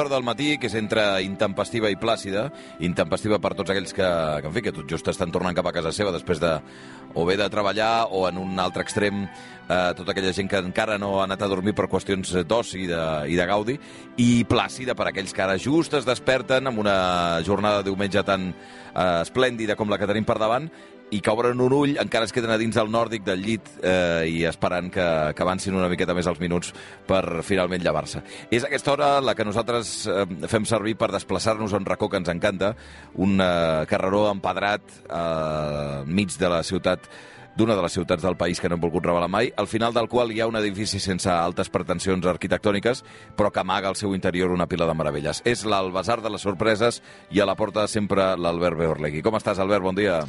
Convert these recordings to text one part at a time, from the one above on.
Hora del matí, que és entre intempestiva i plàcida, intempestiva per tots aquells que, que, en fi, que tot just estan tornant cap a casa seva després de o bé de treballar o en un altre extrem eh, tota aquella gent que encara no ha anat a dormir per qüestions d'oci i, de, i de gaudi, i plàcida per aquells que ara just es desperten amb una jornada de diumenge tan eh, esplèndida com la que tenim per davant i que obren un ull, encara es queden a dins del nòrdic del llit eh, i esperant que, que avancin una miqueta més els minuts per finalment llevar-se. És aquesta hora la que nosaltres eh, fem servir per desplaçar-nos a un racó que ens encanta, un eh, carreró empedrat eh, mig de la ciutat d'una de les ciutats del país que no hem volgut revelar mai, al final del qual hi ha un edifici sense altes pretensions arquitectòniques, però que amaga al seu interior una pila de meravelles. És l'Albazar de les Sorpreses i a la porta sempre l'Albert Beorlegui. Com estàs, Albert? Bon dia.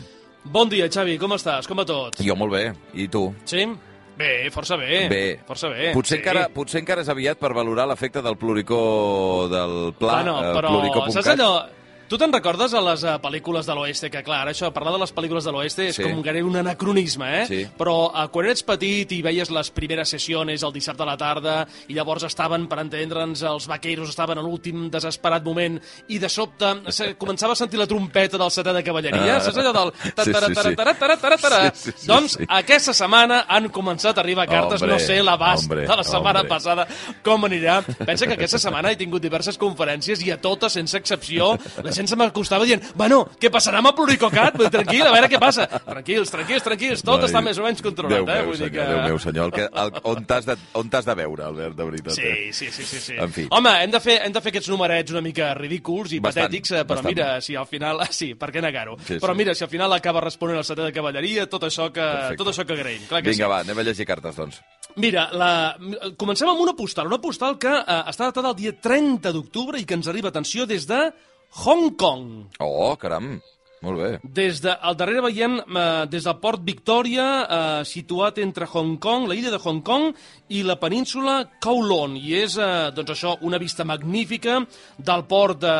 Bon dia, Xavi, com estàs? Com va tot? Jo molt bé. I tu? Sí? Bé, força bé. Bé. Força bé. Potser, sí. encara, potser encara és aviat per valorar l'efecte del pluricó del pla, Bueno, eh, però pluricó.cat. saps allò... Tu te'n recordes a les uh, pel·lícules de l'oeste? Que, clar, això, parlar de les pel·lícules de l'oeste és Sí. com gairebé un anacronisme, eh? Sí. Però uh, quan eres petit i veies les primeres sessions el dissabte a la tarda i llavors estaven, per entendre'ns, els vaqueros estaven a l'últim desesperat moment i de sobte se, començava a sentir la trompeta del setè de cavalleria, Ah. saps allò del... Doncs aquesta setmana han començat a arribar cartes, Hombre, no sé l'abast de la setmana hombre. passada com anirà. Pensa que aquesta setmana he tingut diverses conferències i a totes, sense excepció, la gent se m'acostava dient bueno, què passarà amb el pluricocat? Vull dir, Tranquil, a veure què passa. Tranquils, tranquils, tranquils, tot Ai, està més o menys controlat. Déu eh? meu, Vull dir senyor, que... Déu meu, senyor. El que, el, on t'has de, on de veure, Albert, de veritat. Sí, eh? sí, sí, sí, sí. En fi. Home, hem de, fer, hem de fer aquests numerets una mica ridículs i Bastant, patètics, eh, però bastant. mira, si al final... Sí, per què negar-ho? Sí, però sí. mira, si al final acaba responent el setè de cavalleria, tot això que, Perfecte. tot això que agraïm. Clar que Vinga, sí. va, anem a llegir cartes, doncs. Mira, la... comencem amb una postal, una postal que eh, està datada el dia 30 d'octubre i que ens arriba, atenció, des de Hong Kong. Oh, caram, molt bé. Des de, al darrere veiem eh, des del port Victòria, eh, situat entre Hong Kong, la illa de Hong Kong, i la península Kowloon. I és, eh, doncs això, una vista magnífica del port de,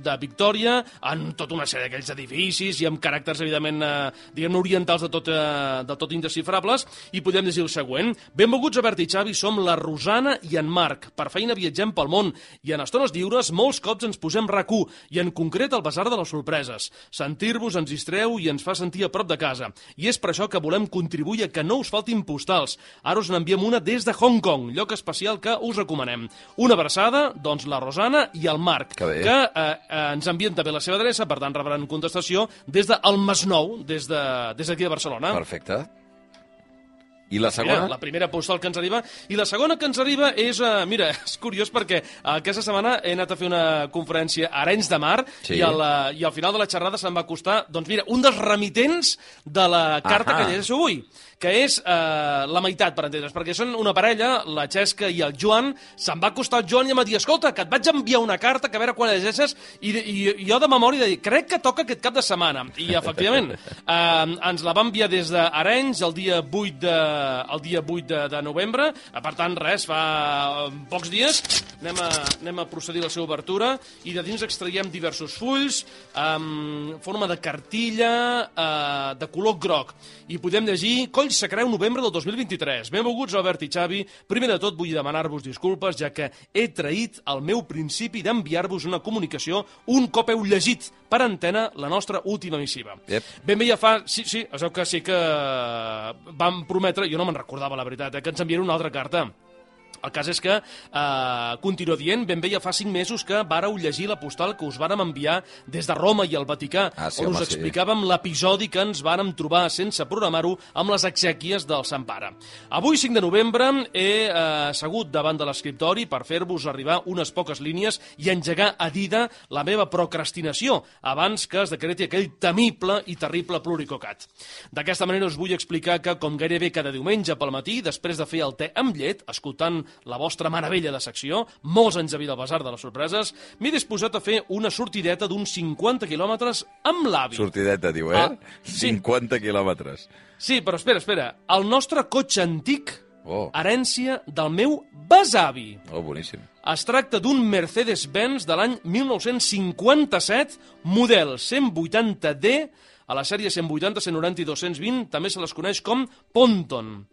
de Victòria, amb tota una sèrie d'aquells edificis i amb caràcters, evidentment, eh, diguem orientals de tot, eh, de tot indescifrables. I podem dir el següent. Benvolguts, Albert i Xavi, som la Rosana i en Marc. Per feina viatgem pel món i en estones lliures molts cops ens posem rac i en concret el Basar de les Sorpreses. Sentir-vos ens distreu i ens fa sentir a prop de casa. I és per això que volem contribuir a que no us faltin postals. Ara us n'enviem una des de Hong Kong, lloc especial que us recomanem. Una abraçada, doncs, la Rosana i el Marc, Que bé. que eh, eh, ens envien també la seva adreça, per tant rebran contestació des del Masnou, des d'aquí de, des de Barcelona. Perfecte. I la Mira, segona? la primera postal que ens arriba. I la segona que ens arriba és... Uh, mira, és curiós perquè uh, aquesta setmana he anat a fer una conferència a Arenys de Mar Sí. i, al, uh, i al final de la xerrada se'm va costar, doncs mira, un dels remitents de la carta Ahà. que llegeixo avui, que és uh, la meitat, per entendre's, perquè són una parella, la Xesca i el Joan, se'm va costar el Joan i em va dir, escolta, que et vaig enviar una carta, que a veure quan la llegeixes, i, i, i jo de memòria de dir, crec que toca aquest cap de setmana. I, efectivament, uh, ens la va enviar des d'Arenys el dia 8 de, el dia 8 de, de novembre. Eh, Per tant, res, fa eh, pocs dies anem a, anem a procedir a la seva obertura i de dins extraiem diversos fulls en forma de cartilla eh, de color groc. I podem llegir Coll Sacreu, novembre del 2023. Benvolguts, Albert i Xavi. Primer de tot, vull demanar-vos disculpes, ja que he traït el meu principi d'enviar-vos una comunicació un cop heu llegit per antena la nostra última missiva. Yep. Ben bé ja fa... Sí, sí, es veu que sí que vam prometre, jo no me'n recordava la veritat, eh, que ens enviaré una altra carta. El cas és que eh, continua dient, ben bé ja fa cinc mesos que vàreu llegir la postal que us vàrem enviar des de Roma i el Vaticà, Ah, sí, on home, us sí. explicàvem l'episodi que ens vàrem trobar sense programar-ho amb les exèquies del Sant Pare. Avui, 5 de novembre, he eh, assegut davant de l'escriptori per fer-vos arribar unes poques línies i engegar a dida la meva procrastinació abans que es decreti aquell temible i terrible pluricocat. D'aquesta manera us vull explicar que, com gairebé cada diumenge pel matí, després de fer el te amb llet, escoltant la vostra meravella de secció, molts anys de vida al Besar de les Sorpreses, m'he disposat a fer una sortideta d'uns 50 quilòmetres amb l'avi. Sortideta, diu, eh? Ah, sí. 50 quilòmetres. Sí, però espera, espera. El nostre cotxe antic, Oh. herència del meu besavi. Oh, boníssim. Es tracta d'un Mercedes-Benz de l'any 1957, model 180D, a la sèrie 180, 190 i 220 també se les coneix com Ponton.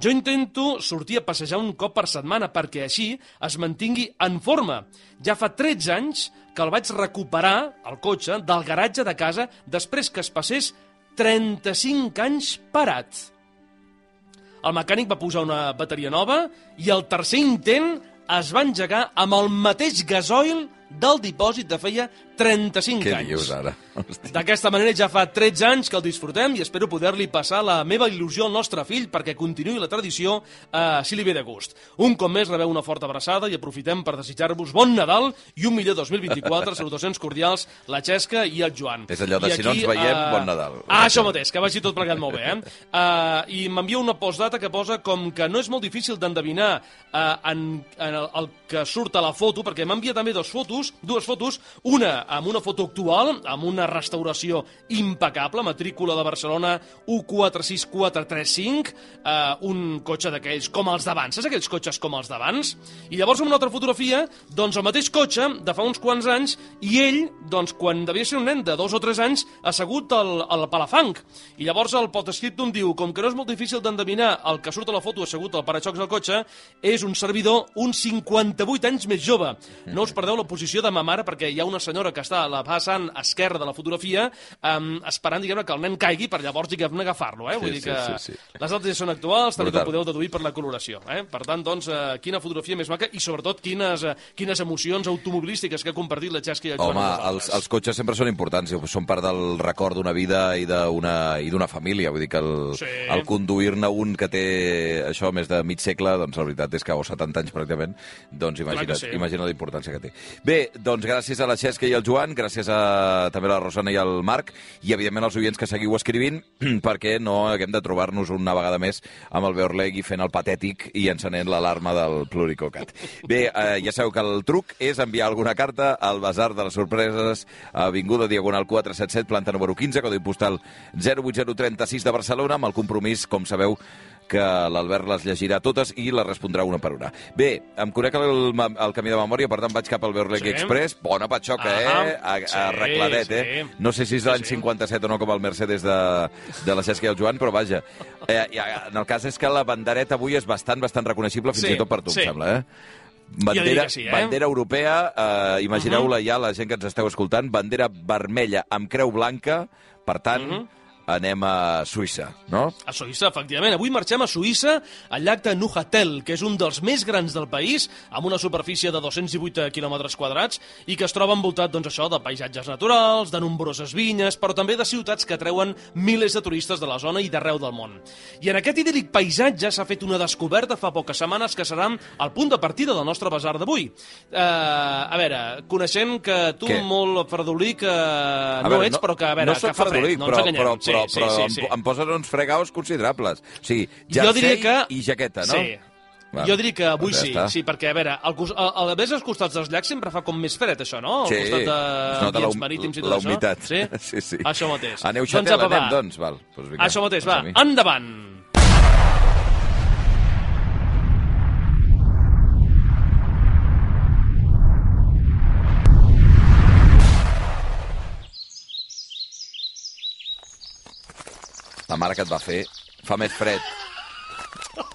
Jo intento sortir a passejar un cop per setmana perquè així es mantingui en forma. Ja fa 13 anys que el vaig recuperar, el cotxe, del garatge de casa després que es passés 35 anys parat. El mecànic va posar una bateria nova i el tercer intent es va engegar amb el mateix gasoil del dipòsit de feia 35 Què anys. dius ara? D'aquesta manera ja fa 13 anys que el disfrutem i espero poder-li passar la meva il·lusió al nostre fill perquè continuï la tradició eh, si li ve de gust. Un cop més rebeu una forta abraçada i aprofitem per desitjar-vos bon Nadal i un millor 2024. Salutacions cordials, la Xesca i el Joan. És allò de I si no ens veiem, bon Nadal. Ah, això mateix, que vagi tot plegat molt bé. Eh? Uh, I m'envia una postdata que posa com que no és molt difícil d'endevinar uh, en, en el, el que surt a la foto, perquè m'envia també dos fotos, dues fotos, una amb una foto actual, amb una restauració impecable, matrícula de Barcelona 146435, uh, un cotxe d'aquells com els d'abans, saps aquells cotxes com els d'abans? I llavors amb una altra fotografia, doncs el mateix cotxe de fa uns quants anys, i ell, doncs quan devia ser un nen de dos o tres anys, assegut al, al palafang. I llavors el postscriptum diu, com que no és molt difícil d'endevinar el que surt a la foto assegut al paraxocs del cotxe, és un servidor uns 58 anys més jove. No us perdeu la posició de ma mare perquè hi ha una senyora que està a la vessant esquerra de la fotografia um, esperant, diguem que el nen caigui per llavors, diguem agafar-lo. Eh? Vull Sí, dir que sí, sí, sí. les altres ja són actuals, tal Brutal. com podeu deduir per la coloració. Eh? Per tant, doncs, eh, quina fotografia més maca i sobretot quines, eh, quines emocions automobilístiques que ha compartit la Xesca i el Joan Home, els, els cotxes sempre són importants, són part del record d'una vida i d'una i d'una família. Vull dir que el, Sí. el conduir-ne un que té això més de mig segle, doncs la veritat és que, o 70 anys pràcticament, doncs imagina't, sí. imagina la importància que té. Bé, doncs gràcies a la Xesca i al Joan, gràcies a també a la Rosana i al Marc, i evidentment als oients que seguiu escrivint, perquè no haguem de trobar-nos una vegada més amb el Beorlegui fent el patètic i encenent l'alarma del pluricocat. Bé, eh, ja sabeu que el truc és enviar alguna carta al Basar de les Sorpreses, Avinguda Diagonal 477, planta número 15, codi postal 08036 de Barcelona, amb el compromís, com sabeu, que l'Albert les llegirà totes i les respondrà una per una. Bé, em conec el, el camí de memòria, per tant vaig cap al Beorlegui Sí. Express, bona patxoca, Ahà. eh? A, Sí, arregladet, sí. eh? No sé si és l'any Sí, sí. 57 o no, com el Mercedes de, de la Xesca i el Joan, però vaja. Eh, eh, en el cas és que la bandereta avui és bastant, bastant reconeixible, fins Sí, i tot per tu, sí. em sembla, eh? Bandera, sí, eh? bandera europea, eh, imagineu-la ja, la gent que ens esteu escoltant, bandera vermella amb creu blanca, per tant, anem a Suïssa, no? A Suïssa, efectivament. Avui marxem a Suïssa, al llac de Neuchâtel, que és un dels més grans del país, amb una superfície de 218 quilòmetres quadrats, i que es troba envoltat, doncs, això, de paisatges naturals, de nombroses vinyes, però també de ciutats que atreuen milers de turistes de la zona i d'arreu del món. I en aquest idíl·lic paisatge s'ha fet una descoberta fa poques setmanes que serà el punt de partida del nostre basar d'avui. Uh, a veure, coneixent que tu Què? molt fredolí que A no veure, ets, però que, a veure, no que fa fred, no ens però, enganyem. però, però, sí, però sí, em, sí, sí. em posen uns fregaus considerables. O sigui, jersei que... i jaqueta, no? Sí. Va, jo diria que avui doncs ja sí, està. sí, perquè, a veure, al, cos- al, al vés als costats dels llacs sempre fa com més fred, això, no? Al Sí, costat de nota la, marítims i tot la això. humitat. Sí? sí, sí. Això mateix. A Doncs Neuchâtel apa, va. anem, doncs. Val, doncs vinga, Això mateix, doncs va, endavant! Mare que et va fer fa més fred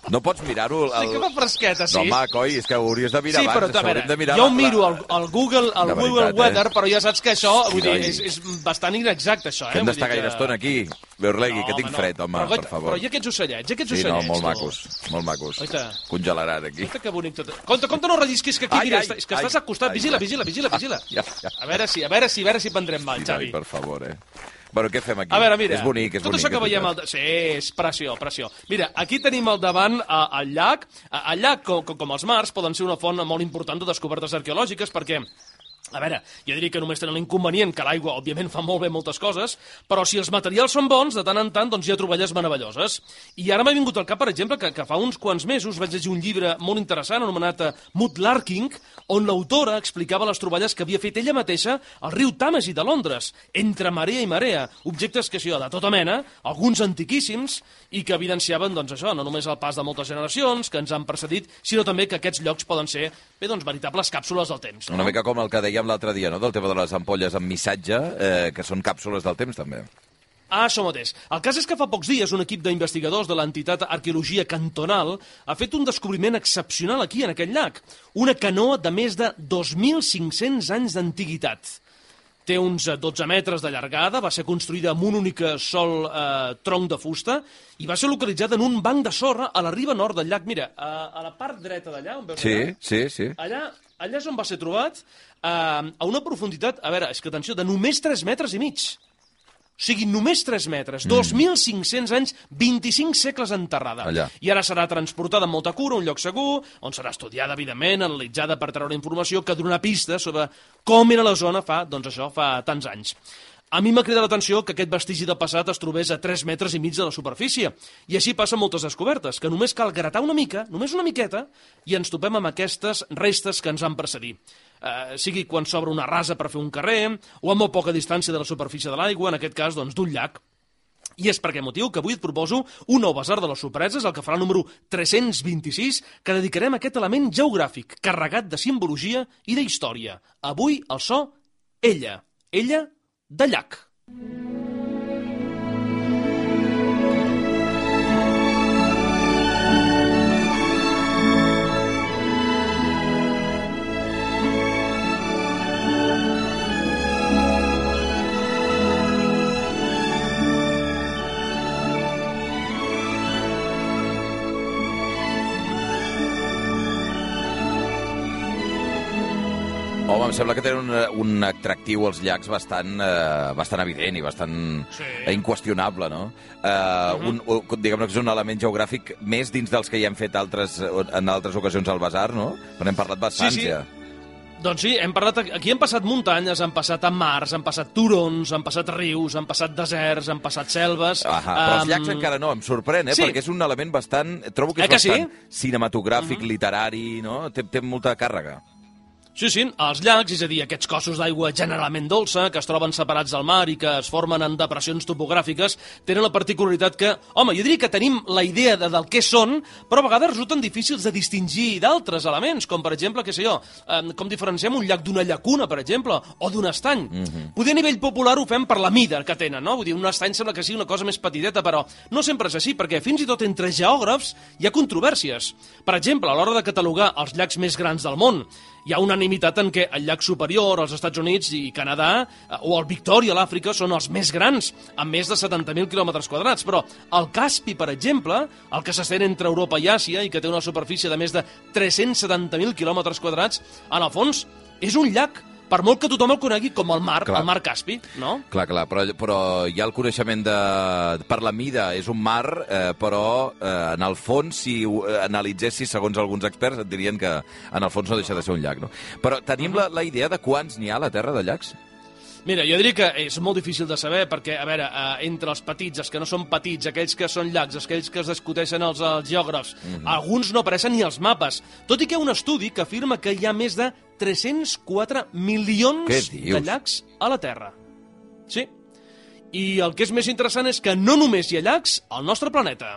No pots mirar-ho... Sí que fa fresqueta, sí. No, home, coi, és que ho hauries de mirar Sí, però abans. a veure, de mirar jo la- miro la- el, el Google, el De Google veritat, eh? Weather, però ja saps que això vull dir, és, és bastant inexacte, això. Eh? Que hem d'estar gaire estona aquí. Beurlegui, que tinc home, fred, home, però, per favor. Però i aquests ocellets, i aquests Sí, no, ocellets? molt tu? macos, molt macos. Oita. Congelaran aquí. Oita, que bonic tot. Compte, compte, no rellisquis, que aquí, Ai, mira, ai, és que ai, estàs al costat. Vigila, vigila, vigila, vigila. Ja, ja. A veure si, a veure si, a veure si prendrem mal, Xavi. per favor, eh? Bueno, què fem aquí? A veure, mira, És bonic, és tot bonic. això que veiem... Al... Sí, és pressió, pressió. Mira, aquí tenim al davant eh, el llac. El llac, com, com els mars, poden ser una font molt important de descobertes arqueològiques perquè a veure, jo diria que només tenen l'inconvenient que l'aigua, òbviament, fa molt bé moltes coses, però si els materials són bons, de tant en tant, doncs hi ha troballes meravelloses. I ara m'ha vingut al cap, per exemple, que, que fa uns quants mesos vaig llegir un llibre molt interessant anomenat eh, Mood Larking, on l'autora explicava les troballes que havia fet ella mateixa al riu Tàmesi de Londres, entre marea i marea, objectes que, sí, de tota mena, alguns antiquíssims, i que evidenciaven, doncs això, no només el pas de moltes generacions que ens han precedit, sinó també que aquests llocs poden ser, bé, doncs, veritables càpsules del temps. Una mica com el que dèiem l'altre dia, no?, del tema de les ampolles amb missatge, eh, que són càpsules del temps, també. Ah, això mateix. El cas és que fa pocs dies un equip d'investigadors de l'entitat Arqueologia Cantonal ha fet un descobriment excepcional aquí, en aquest llac. Una canoa de més de 2.500 anys d'antiguitat. Té uns eh, 12 metres de llargada, va ser construïda amb un únic eh, sol eh, tronc de fusta i va ser localitzada en un banc de sorra a la riba nord del llac. Mira, a, a la part dreta d'allà, on veus Sí, allà, sí, sí. allà, allà és on va ser trobat eh, a una profunditat, a veure, és que atenció, de només 3 metres i mig. O sigui, només 3 metres, Mm. 2.500 anys, 25 segles enterrada. Allà. I ara serà transportada amb molta cura a un lloc segur, on serà estudiada, evidentment, analitzada per treure informació que donarà pistes sobre com era la zona fa, doncs això, fa tants anys. A mi m'ha cridat l'atenció que aquest vestigi del passat es trobés a 3 metres i mig de la superfície. I així passen moltes descobertes, que només cal gratar una mica, només una miqueta, i ens topem amb aquestes restes que ens han precedit. Eh, sigui quan s'obre una rasa per fer un carrer, o a molt poca distància de la superfície de l'aigua, en aquest cas, doncs, d'un llac. I és per aquest motiu que avui et proposo un nou basar de les sorpreses, el que farà el número 326, que dedicarem a aquest element geogràfic, carregat de simbologia i d'història. Avui el so, ella, ella de llac. Home, em sembla que tenen un, un atractiu als llacs bastant, eh, bastant evident i bastant Sí. inqüestionable, no? Eh, un, un, Diguem-ne que és un element geogràfic més dins dels que ja hem fet altres, en altres ocasions al Basar, no? Però hem parlat bastant, Sí, sí. ja. Doncs sí, hem parlat, aquí hem passat muntanyes, han passat mars, han passat turons, han passat rius, han passat deserts, han passat selves... Ahà, però els llacs encara no, em sorprèn, eh? Sí. Perquè és un element bastant... Trobo que és Eh que sí? bastant cinematogràfic, literari, no? Té, té molta càrrega. Sí, sí, els llacs, és a dir, aquests cossos d'aigua generalment dolça, que es troben separats del mar i que es formen en depressions topogràfiques, tenen la particularitat que, home, jo diria que tenim la idea de, del què són, però a vegades resulten difícils de distingir d'altres elements, com per exemple, què sé jo, eh, com diferenciem un llac d'una llacuna, per exemple, o d'un estany. Mm -hmm. Poder a nivell popular ho fem per la mida que tenen, no? Vull dir, un estany sembla que sigui una cosa més petiteta, però no sempre és així, perquè fins i tot entre geògrafs hi ha controvèrsies. Per exemple, a l'hora de catalogar els llacs més grans del món, hi ha unanimitat en què el llac superior als Estats Units i Canadà eh, o el Victòria l'Àfrica són els més grans, amb més de 70.000 quilòmetres quadrats. Però el Caspi, per exemple, el que s'estén entre Europa i Àsia i que té una superfície de més de 370.000 quilòmetres quadrats, en el fons és un llac, per molt que tothom el conegui com el mar, Clar. el mar Caspi, no? Clar, clar, però, però hi ha el coneixement de... Per la mida és un mar, eh, però eh, en el fons, si ho eh, analitzessis segons alguns experts, et dirien que en el fons no deixa de ser un llac, no? Però tenim la, la idea de quants n'hi ha a la Terra de llacs? Mira, jo diria que és molt difícil de saber perquè, a veure, eh, entre els petits, els que no són petits, aquells que són llacs, aquells que es discuteixen els, els geògrafs, alguns no apareixen ni als mapes. Tot i que hi ha un estudi que afirma que hi ha més de 304 Què milions de llacs a la Terra. Sí. I el que és més interessant és que no només hi ha llacs al nostre planeta.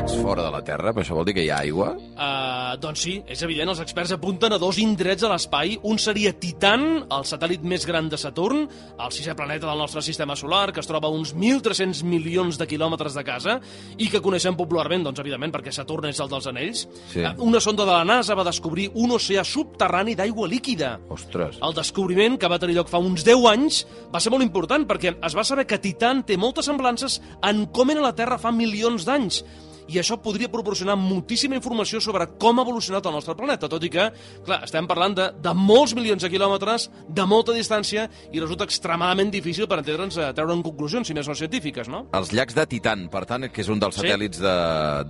Llacs fora de la Terra, però això vol dir que hi ha aigua? Uh, doncs sí, és evident, els experts apunten a dos indrets a l'espai. Un seria Titan, el satèl·lit més gran de Saturn, el sisè planeta del nostre sistema solar, que es troba a uns 1.300 milions de quilòmetres de casa i que coneixem popularment, doncs, evidentment, perquè Saturn és el dels anells. Sí. Uh, una sonda de la NASA va descobrir un oceà subterrani d'aigua líquida. Ostres. El descobriment, que va tenir lloc fa uns 10 anys, va ser molt important perquè es va saber que Titan té moltes semblances en com era la Terra fa milions d'anys i això podria proporcionar moltíssima informació sobre com ha evolucionat el nostre planeta, tot i que, clar, estem parlant de, de molts milions de quilòmetres, de molta distància, i resulta extremadament difícil per entendre'ns a treure en conclusions, si més no científiques, no? Els llacs de Titan, per tant, que és un dels Sí. satèl·lits de,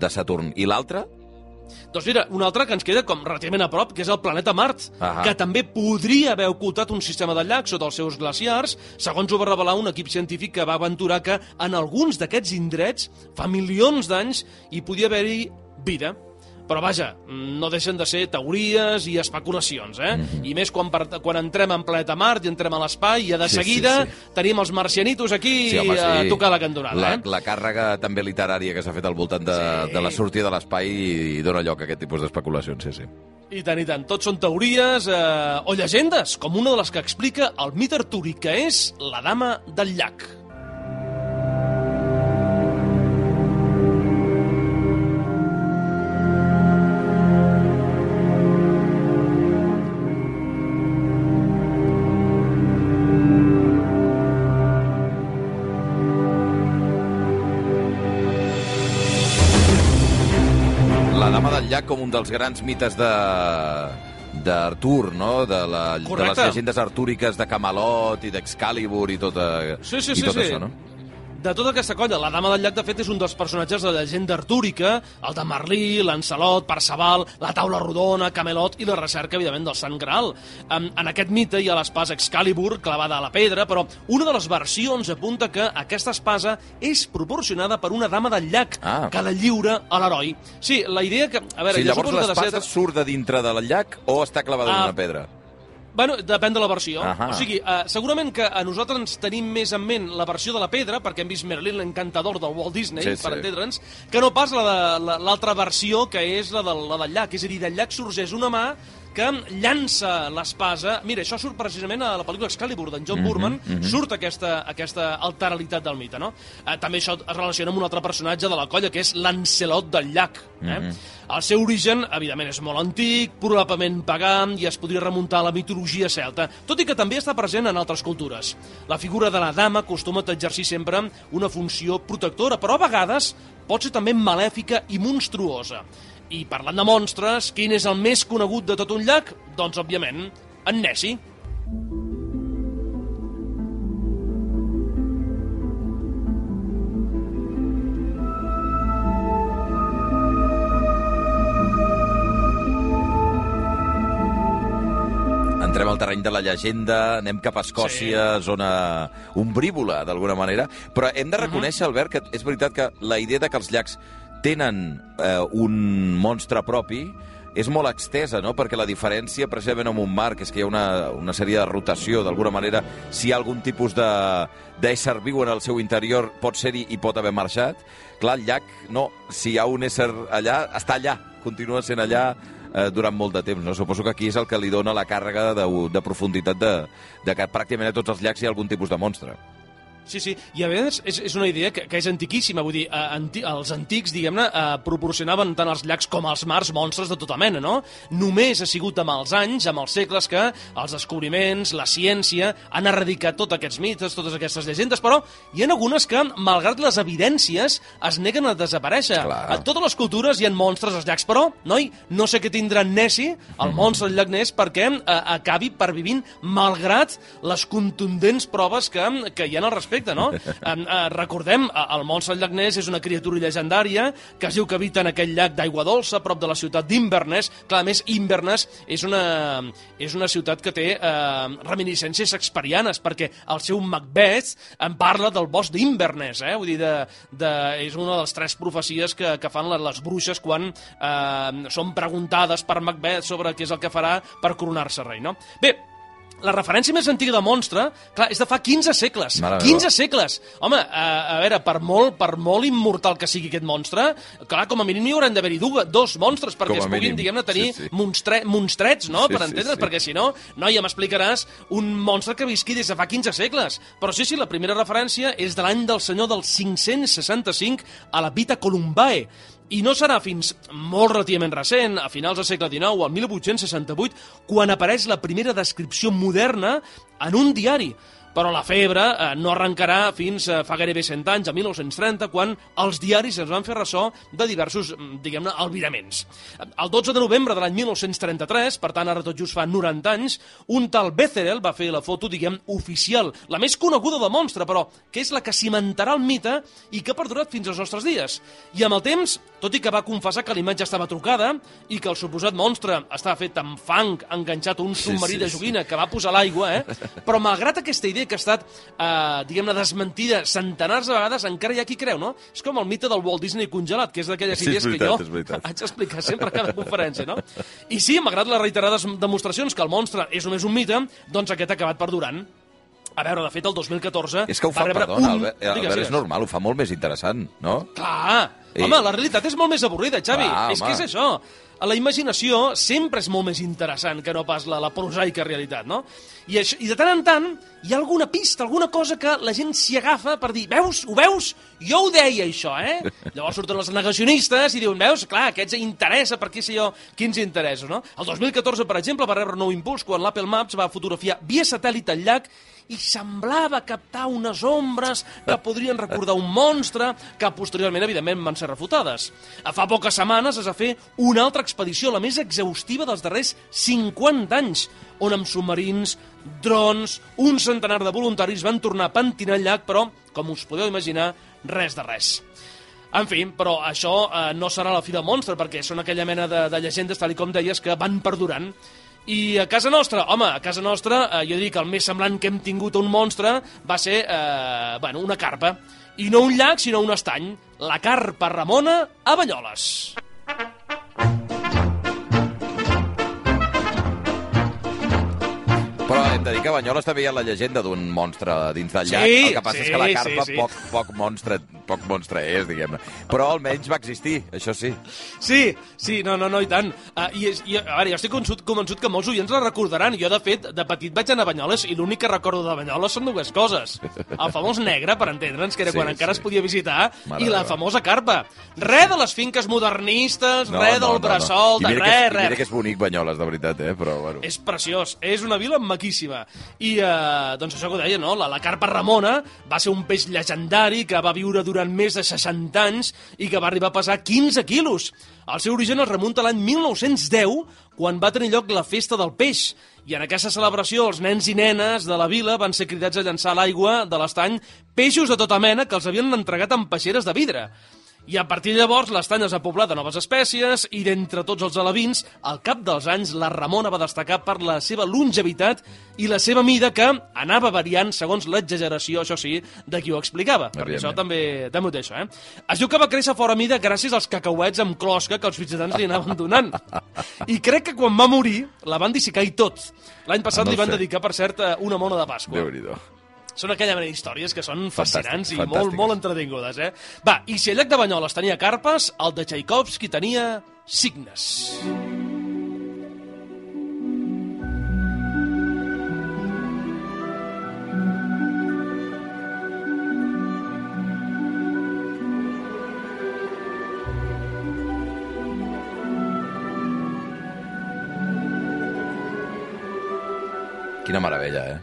de Saturn. I l'altre? Doncs mira, un altre que ens queda com relativament a prop, que és el planeta Mart, Ahà. que també podria haver ocultat un sistema de llacs sota els seus glaciars, segons ho va revelar un equip científic que va aventurar que en alguns d'aquests indrets, fa milions d'anys, hi podia haver-hi vida. Però vaja, no deixen de ser teories i especulacions, eh? I més quan, per, quan entrem en planeta Mart i entrem a l'espai i de Sí, sí, seguida sí. tenim els marcianitos aquí home, a tocar la cantonada, la, eh? La càrrega també literària que s'ha fet al voltant de, Sí. de la sortida de l'espai i, i dona lloc a aquest tipus d'especulacions, sí, sí. I tant, i tant. Tots són teories eh, o llegendes, com una de les que explica el mite artúric, que és la dama del llac. Un dels grans mites de d'Artur, no? De, la, de les Correcte. llegendes artúriques de Camelot i d'Excalibur i tot, Sí, sí, i sí, tot sí. això, no? De tota aquesta colla, la Dama del Llac, de fet, és un dels personatges de la llegenda artúrica, el de Merlí, Lancelot, Perceval, la taula rodona, Camelot i la recerca, evidentment, del Sant Graal. En, en aquest mite hi ha l'espasa Excalibur, clavada a la pedra, però una de les versions apunta que aquesta espasa és proporcionada per una dama del llac, Ah. que la lliura a l'heroi. Sí, la idea que... A veure, Sí, llavors l'espasa de surt de dintre del llac o està clavada en Ah, una pedra? Bueno, depèn de la versió. Ahà. O sigui, eh, segurament que a nosaltres ens tenim més en ment la versió de la pedra, perquè hem vist Merlin l'encantador del Walt Disney, Sí, per sí. entendre'ns, que no pas la de- la- l'altra versió, que és la del, la del llac. És a dir, del llac sorgeix una mà que llança l'espasa... Mira, això surt precisament a la pel·lícula Excalibur d'en John Boorman, surt aquesta, aquesta alteralitat del mite, no? Eh, també això es relaciona amb un altre personatge de la colla, que és l'Ancelot del llac. Eh? Mhm. El seu origen, evidentment, és molt antic, probablement pagà, i es podria remuntar a la mitologia celta, tot i que també està present en altres cultures. La figura de la dama acostuma a exercir sempre una funció protectora, però a vegades pot ser també malèfica i monstruosa. I parlant de monstres, quin és el més conegut de tot un llac? Doncs, òbviament, en Nessie. Terreny de la llegenda, anem cap a Escòcia, sí. zona ombrívola, d'alguna manera, però hem de reconèixer, Albert, que és veritat que la idea de que els llacs tenen eh, un monstre propi és molt extesa, no? perquè la diferència precisament amb un mar, que és que hi ha una, una sèrie de rotació, d'alguna manera, si hi ha algun tipus de d'ésser viu en el seu interior, pot ser-hi i pot haver marxat. Clar, el llac, no. Si hi ha un ésser allà, està allà, continua sent allà eh, durant molt de temps. No? Suposo que aquí és el que li dona la càrrega de, de profunditat de, de que pràcticament a tots els llacs hi ha algun tipus de monstre. Sí, sí, i a més és, és una idea que, que és antiquíssima, vull dir, eh, anti, els antics, diguem-ne, eh, proporcionaven tant als llacs com als mars monstres de tota mena, no? Només ha sigut amb els anys, amb els segles, que els descobriments, la ciència, han erradicat tots aquests mites, totes aquestes llegendes, però hi ha algunes que, malgrat les evidències, es neguen a desaparèixer. Clar. A totes les cultures hi ha monstres als llacs, però, noi, no sé què tindrà Nessie, el monstre del llac Ness, perquè eh, acabi pervivint malgrat les contundents proves que, que hi ha al respecte, no? Eh, eh, recordem, eh, el llac Ness és una criatura llegendària que es diu que habita en aquell llac d'aigua dolça, prop de la ciutat d'Inverness. Clar, més, Inverness és una, és una ciutat que té eh, reminiscències experianes, perquè el seu Macbeth en parla del bosc d'Inverness, eh? Vull dir, de, de, és una de les tres profecies que, que fan les, les bruixes quan eh, són preguntades per Macbeth sobre què és el que farà per coronar-se rei, no? Bé, la referència més antiga de monstre, clar, és de fa 15 segles. Mare meva. 15 segles! Home, a, a veure, per molt, per molt immortal que sigui aquest monstre, clar, com a mínim hi hauran d'haver-hi dos monstres perquè es puguin, diguem-ne, tenir Sí, sí. Monstre, monstrets, no?, Sí, per sí, entendre's, sí. perquè si no, noia, m'explicaràs un monstre que visqui des de fa 15 segles. Però sí, sí, la primera referència és de l'any del senyor del 565 a la Vita Columbae, i no serà fins molt relativament recent, a finals del segle XIX, al 1868, quan apareix la primera descripció moderna en un diari. Però la febre eh, no arrencarà fins eh, fa gairebé 100 anys, a 1930, quan els diaris es van fer ressò de diversos, mm, diguem-ne, albiraments. El 12 de novembre de l'any 1933, per tant ara tot just fa 90 anys, un tal Becerel va fer la foto, diguem, oficial, la més coneguda del monstre, però que és la que cimentarà el mite i que ha perdurat fins als nostres dies. I amb el temps, tot i que va confessar que l'imatge estava trucada i que el suposat monstre estava fet amb fang enganxat a un Sí, submarí sí, de sí. joguina que va posar l'aigua, eh? però malgrat aquesta idea que ha estat, eh, diguem-ne, desmentida centenars de vegades, encara hi ha qui creu, no? És com el mite del Walt Disney congelat, que és d'aquelles Sí, idees veritat, que jo haig d'explicar sempre a cada conferència, no? I sí, malgrat les reiterades demostracions que el monstre és només un mite, doncs aquest ha acabat perdurant. A veure, de fet, el 2014 És que ho fa, perdona, un... Albert, Digues, Albert, és normal, ho fa molt més interessant, no? Clar! I- Home, la realitat és molt més avorrida, Xavi. Clar, és home. que és això. La imaginació sempre és molt més interessant que no pas la, la prosaica realitat, no? I, això, I de tant en tant hi ha alguna pista, alguna cosa que la gent s'hi agafa per dir, veus, ho veus? Jo ho deia, això, eh? Llavors surten els negacionistes i diuen, veus, clar, aquests interessa, per què sé jo, quins interessos, no? El 2014, per exemple, va rebre un nou impuls quan l'Apple Maps va fotografiar via satèl·lit el llac i semblava captar unes ombres que podrien recordar un monstre que posteriorment, evidentment, van ser refutades. A fa poques setmanes es va fer una altra expedició, la més exhaustiva dels darrers 50 anys, on amb submarins, drons, un centenar de voluntaris van tornar a pentinar el llac, però, com us podeu imaginar, res de res. En fi, però això eh, no serà la fi del monstre, perquè són aquella mena de, de llegendes, tal com deies, que van perdurant. I a casa nostra, home, a casa nostra, eh, jo dic el més semblant que hem tingut a un monstre va ser, eh, bueno, una carpa. I no un llac, sinó un estany. La carpa Ramona a Banyoles. Hem de dir que a Banyoles també hi ha la llegenda d'un monstre dins del Sí, llac. el que passa sí, és que la sí, carpa sí. poc, poc, monstre, poc monstre és, diguem-ne. Però almenys va existir, això sí. Sí, sí, no, no, no, i tant. Uh, i, i, a veure, jo estic convençut, convençut que molts oients la recordaran. Jo, de fet, de petit vaig anar a Banyoles i l'únic que recordo de Banyoles són dues coses. El famós negre, per entendre'ns, que era Sí, quan encara sí. es podia visitar, Mare i la famosa carpa. Res de les finques modernistes, res del bressol, I de mira res, que, és, i mira que és bonic Banyoles, de veritat, eh? Però, bueno... És preciós, és una vila maquíssima. I, eh, doncs això que ho deia, no? La, la carpa Ramona va ser un peix llegendari que va viure durant més de 60 anys i que va arribar a pesar 15 quilos. El seu origen es remunta a l'any 1910, quan va tenir lloc la Festa del Peix. I en aquesta celebració els nens i nenes de la vila van ser cridats a llançar a l'aigua de l'estany peixos de tota mena que els havien entregat en peixeres de vidre. I a partir de llavors l'estany es va poblar de noves espècies i d'entre tots els alevins, al cap dels anys la Ramona va destacar per la seva longevitat i la seva mida que anava variant segons l'exageració, això sí, de qui ho explicava. Perquè això també, també ho això, eh? Es diu que va créixer fora mida gràcies als cacauets amb closca que els visitants li anaven donant. I crec que quan va morir la van dissicar i tot. L'any passat Ah, no li van sé. dedicar, per cert, una mona de Pasqua. Déu-n'hi-do. Són aquella mena d'històries que són fascinants i molt, molt entretingudes, eh? Va, i si el llac de Banyoles tenia carpes, el de Tchaikovsky tenia signes. Quina meravella, eh?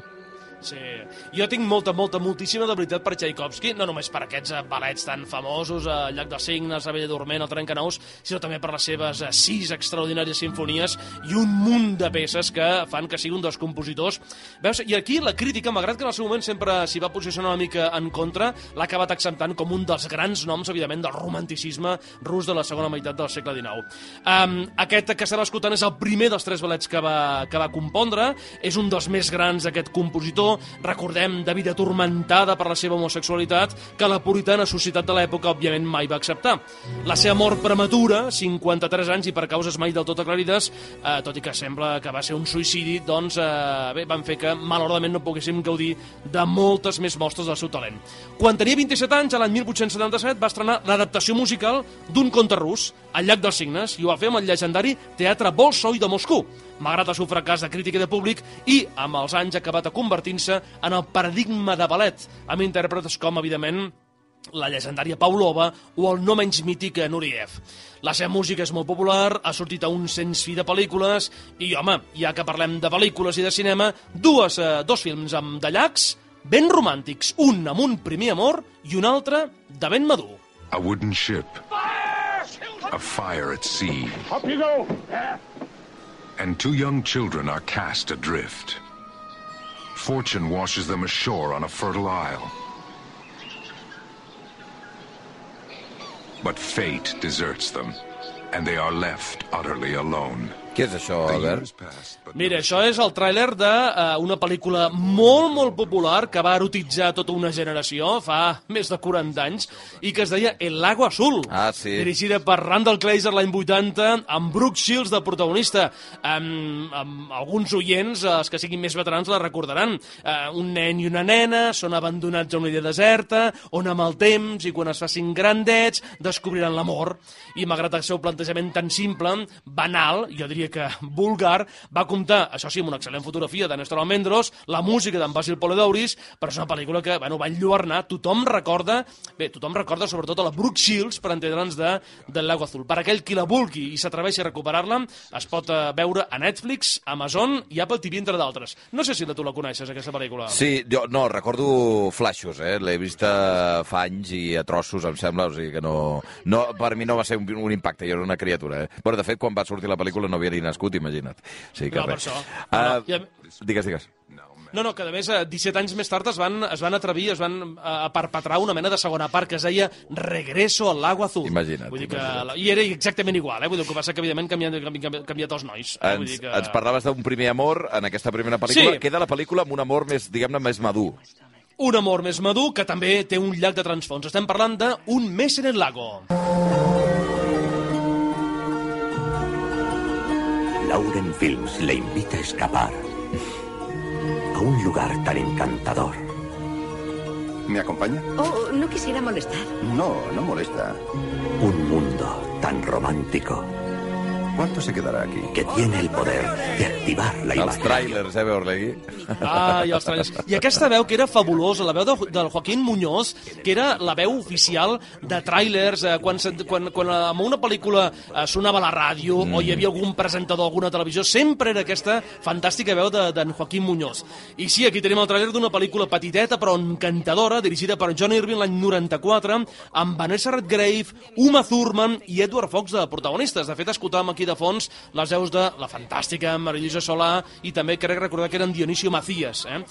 Sí. Jo tinc molta, molta, moltíssima de veritat per Tchaikovsky, no només per aquests eh, ballets tan famosos, eh, el Llac de Signes, la Bella Dorment, el Trencanous, sinó també per les seves eh, sis extraordinàries sinfonies i un munt de peces que fan que sigui un dels compositors. Veus, i aquí la crítica, malgrat que en el seu moment sempre s'hi va posicionar una mica en contra, l'ha acabat acceptant com un dels grans noms, evidentment, del romanticisme rus de la segona meitat del segle XIX. Um, aquest que estem escoltant és el primer dels tres ballets que va, que va compondre, és un dels més grans d'aquest compositor, actor, recordem, de vida atormentada per la seva homosexualitat, que la puritana societat de l'època, òbviament, mai va acceptar. La seva mort prematura, 53 anys i per causes mai del tot aclarides, eh, tot i que sembla que va ser un suïcidi, doncs, eh, bé, van fer que, malauradament, no poguéssim gaudir de moltes més mostres del seu talent. Quan tenia 27 anys, l'any 1877, va estrenar l'adaptació musical d'un conte rus, El llac dels signes, i ho va fer amb el llegendari Teatre Bolshoi de Moscou, malgrat el seu fracàs de crítica i de públic, i amb els anys ha acabat a convertir-se en el paradigma de ballet, amb intèrprets com, evidentment, la llegendària Paulova o el no menys mític Nureyev. La seva música és molt popular, ha sortit a un sens fi de pel·lícules i, home, ja que parlem de pel·lícules i de cinema, dues, eh, dos films amb de llacs ben romàntics, un amb un primer amor i un altre de ben madur. A wooden ship. A fire at sea. Up you go! And two young children are cast adrift. Fortune washes them ashore on a fertile isle. But fate deserts them, and they are left utterly alone. Què és això, Albert? Mira, això és el tràiler d'una pel·lícula molt, molt popular que va erotitzar tota una generació fa més de 40 anys i que es deia El Lago Azul. Ah, sí. Dirigida per Randall Kleiser l'any 80 amb Brooke Shields de protagonista. Amb, amb alguns oients, els que siguin més veterans, la recordaran. Uh, un nen i una nena són abandonats a una illa deserta on amb el temps i quan es facin grandets descobriran l'amor. I malgrat el seu plantejament tan simple, banal, jo diria que vulgar, va comptar, això sí, amb una excel·lent fotografia de Néstor Almendros, la música d'en Basil Poledouris, però és una pel·lícula que bueno, va enlluernar, tothom recorda, bé, tothom recorda sobretot a la Brooke Shields, per entendre'ns, de, del Lago Azul. Per aquell qui la vulgui i s'atreveixi a recuperar-la, es pot eh, veure a Netflix, Amazon i Apple TV, entre d'altres. No sé si tu la coneixes, aquesta pel·lícula. Sí, jo no, recordo flaixos, eh? L'he vist eh, fa anys i a trossos, em sembla, o sigui que no... no per mi no va ser un, un impacte, jo era una criatura, eh? Però, de fet, quan va sortir la pel·lícula no havia ni nascut, imagina't. Sigui que No, per això. Ah, No, no, i a- Digues, digues. No, no, que a més, eh, 17 anys més tard es van, es van atrevir, es van eh, a perpetrar una mena de segona part que es deia Regreso al Lago Azul. Imagina't, Vull dir que, imagina't. I era exactament igual, eh? Vull dir que passa que, evidentment, canviat, canviat, canviat els nois. Eh? Vull Ens, dir que... ens parlaves d'un primer amor en aquesta primera pel·lícula. Sí. Queda la pel·lícula amb un amor més, diguem-ne, més madur. Un amor més madur que també té un llac de transfons. Estem parlant d'un mes en el lago. Lauren Films le invita a escapar a un lugar tan encantador. ¿Me acompaña? Oh, no quisiera molestar. No, no molesta. Un mundo tan romántico ¿Cuánto se quedará aquí? que tiene el poder de activar la Els imaginación. tràilers, eh, Beorlegui? Ah, i els trailers. I aquesta veu que era fabulosa, la veu de, del Joaquín Muñoz, que era la veu oficial de trailers, eh, quan, se- quan, quan en una pel·lícula eh, sonava a la ràdio mm. o hi havia algun presentador alguna televisió, sempre era aquesta fantàstica veu de- d'en Joaquín Muñoz. I sí, aquí tenim el trailer d'una pel·lícula petiteta però encantadora, dirigida per John Irving l'any 94, amb Vanessa Redgrave, Uma Thurman i Edward Fox de protagonistes. De fet, escoltàvem aquí de fons les veus de la fantàstica Marilisa Solà i també crec recordar que eren Dionisio Macías. Eh?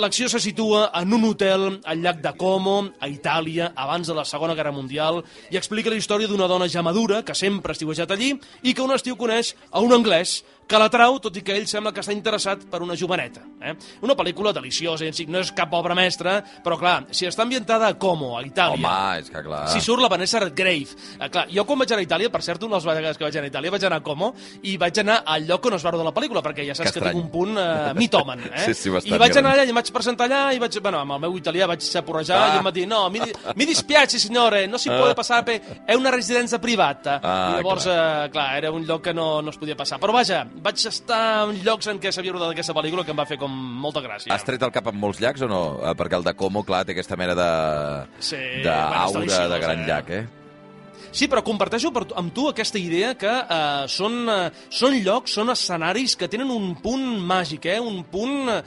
L'acció se situa en un hotel al llac de Como, a Itàlia, abans de la Segona Guerra Mundial, i explica la història d'una dona ja madura que sempre ha estiuejat allí i que un estiu coneix a un anglès que l'atrau, tot i que ell sembla que està interessat per una joveneta. Eh? Una pel·lícula deliciosa, no és cap obra mestra, però clar, si està ambientada a Como, a Itàlia... Home, és que clar... Si surt la Vanessa Redgrave. Eh, clar, jo quan vaig anar a Itàlia, per cert, una de les vegades que vaig anar a Itàlia, vaig anar a Como i vaig anar al lloc on es va rodar la pel·lícula, perquè ja saps Que que, tinc un punt eh, mitòman. Eh? Sí, sí, bastant I vaig anar allà i em vaig presentar allà i vaig, bueno, amb el meu italià vaig saporrejar Ah. i em va dir, no, mi, mi dispiace, signore, no si Ah. può passar, per... è una residenza privata. Ah, I llavors, clar. Eh, clar, era un lloc que no, no es podia passar. Però vaja, vaig estar en llocs en què s'havia rodat aquesta pel·lícula que em va fer com molta gràcia. Has tret el cap amb molts llacs o no? Eh, Perquè el de Como, clar, té aquesta mena de... Sí, bueno, d'aura deliciós, de gran eh? llac, eh? Sí, però comparteixo per, amb tu aquesta idea que eh, són, eh, són llocs, són escenaris que tenen un punt màgic, eh? un punt eh,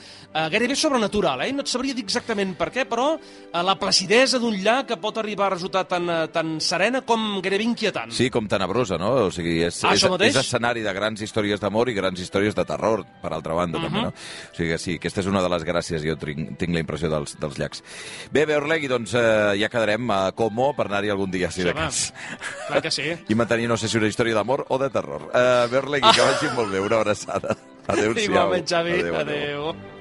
gairebé sobrenatural. Eh? No et sabria dir exactament per què, però eh, la placidesa d'un llac que pot arribar a resultar tan, tan serena com gairebé inquietant. Sí, com tenebrosa, no? O sigui, és, Ah, és, mateix? és escenari de grans històries d'amor i grans històries de terror, per altra banda, Mhm. també, no? O sigui que sí, aquesta és una de les gràcies, jo tinc, tinc la impressió dels, dels llacs. Bé, Beorlegui, doncs eh, ja quedarem a Como per anar-hi algun dia, si Sí, de cas. Clar que sí. I mantenir, no sé si una història d'amor o de terror. Uh, Beorlegui, que vagi molt bé, una abraçada. Adéu-siau. Igualment, Xavi. Adéu, adéu. adéu.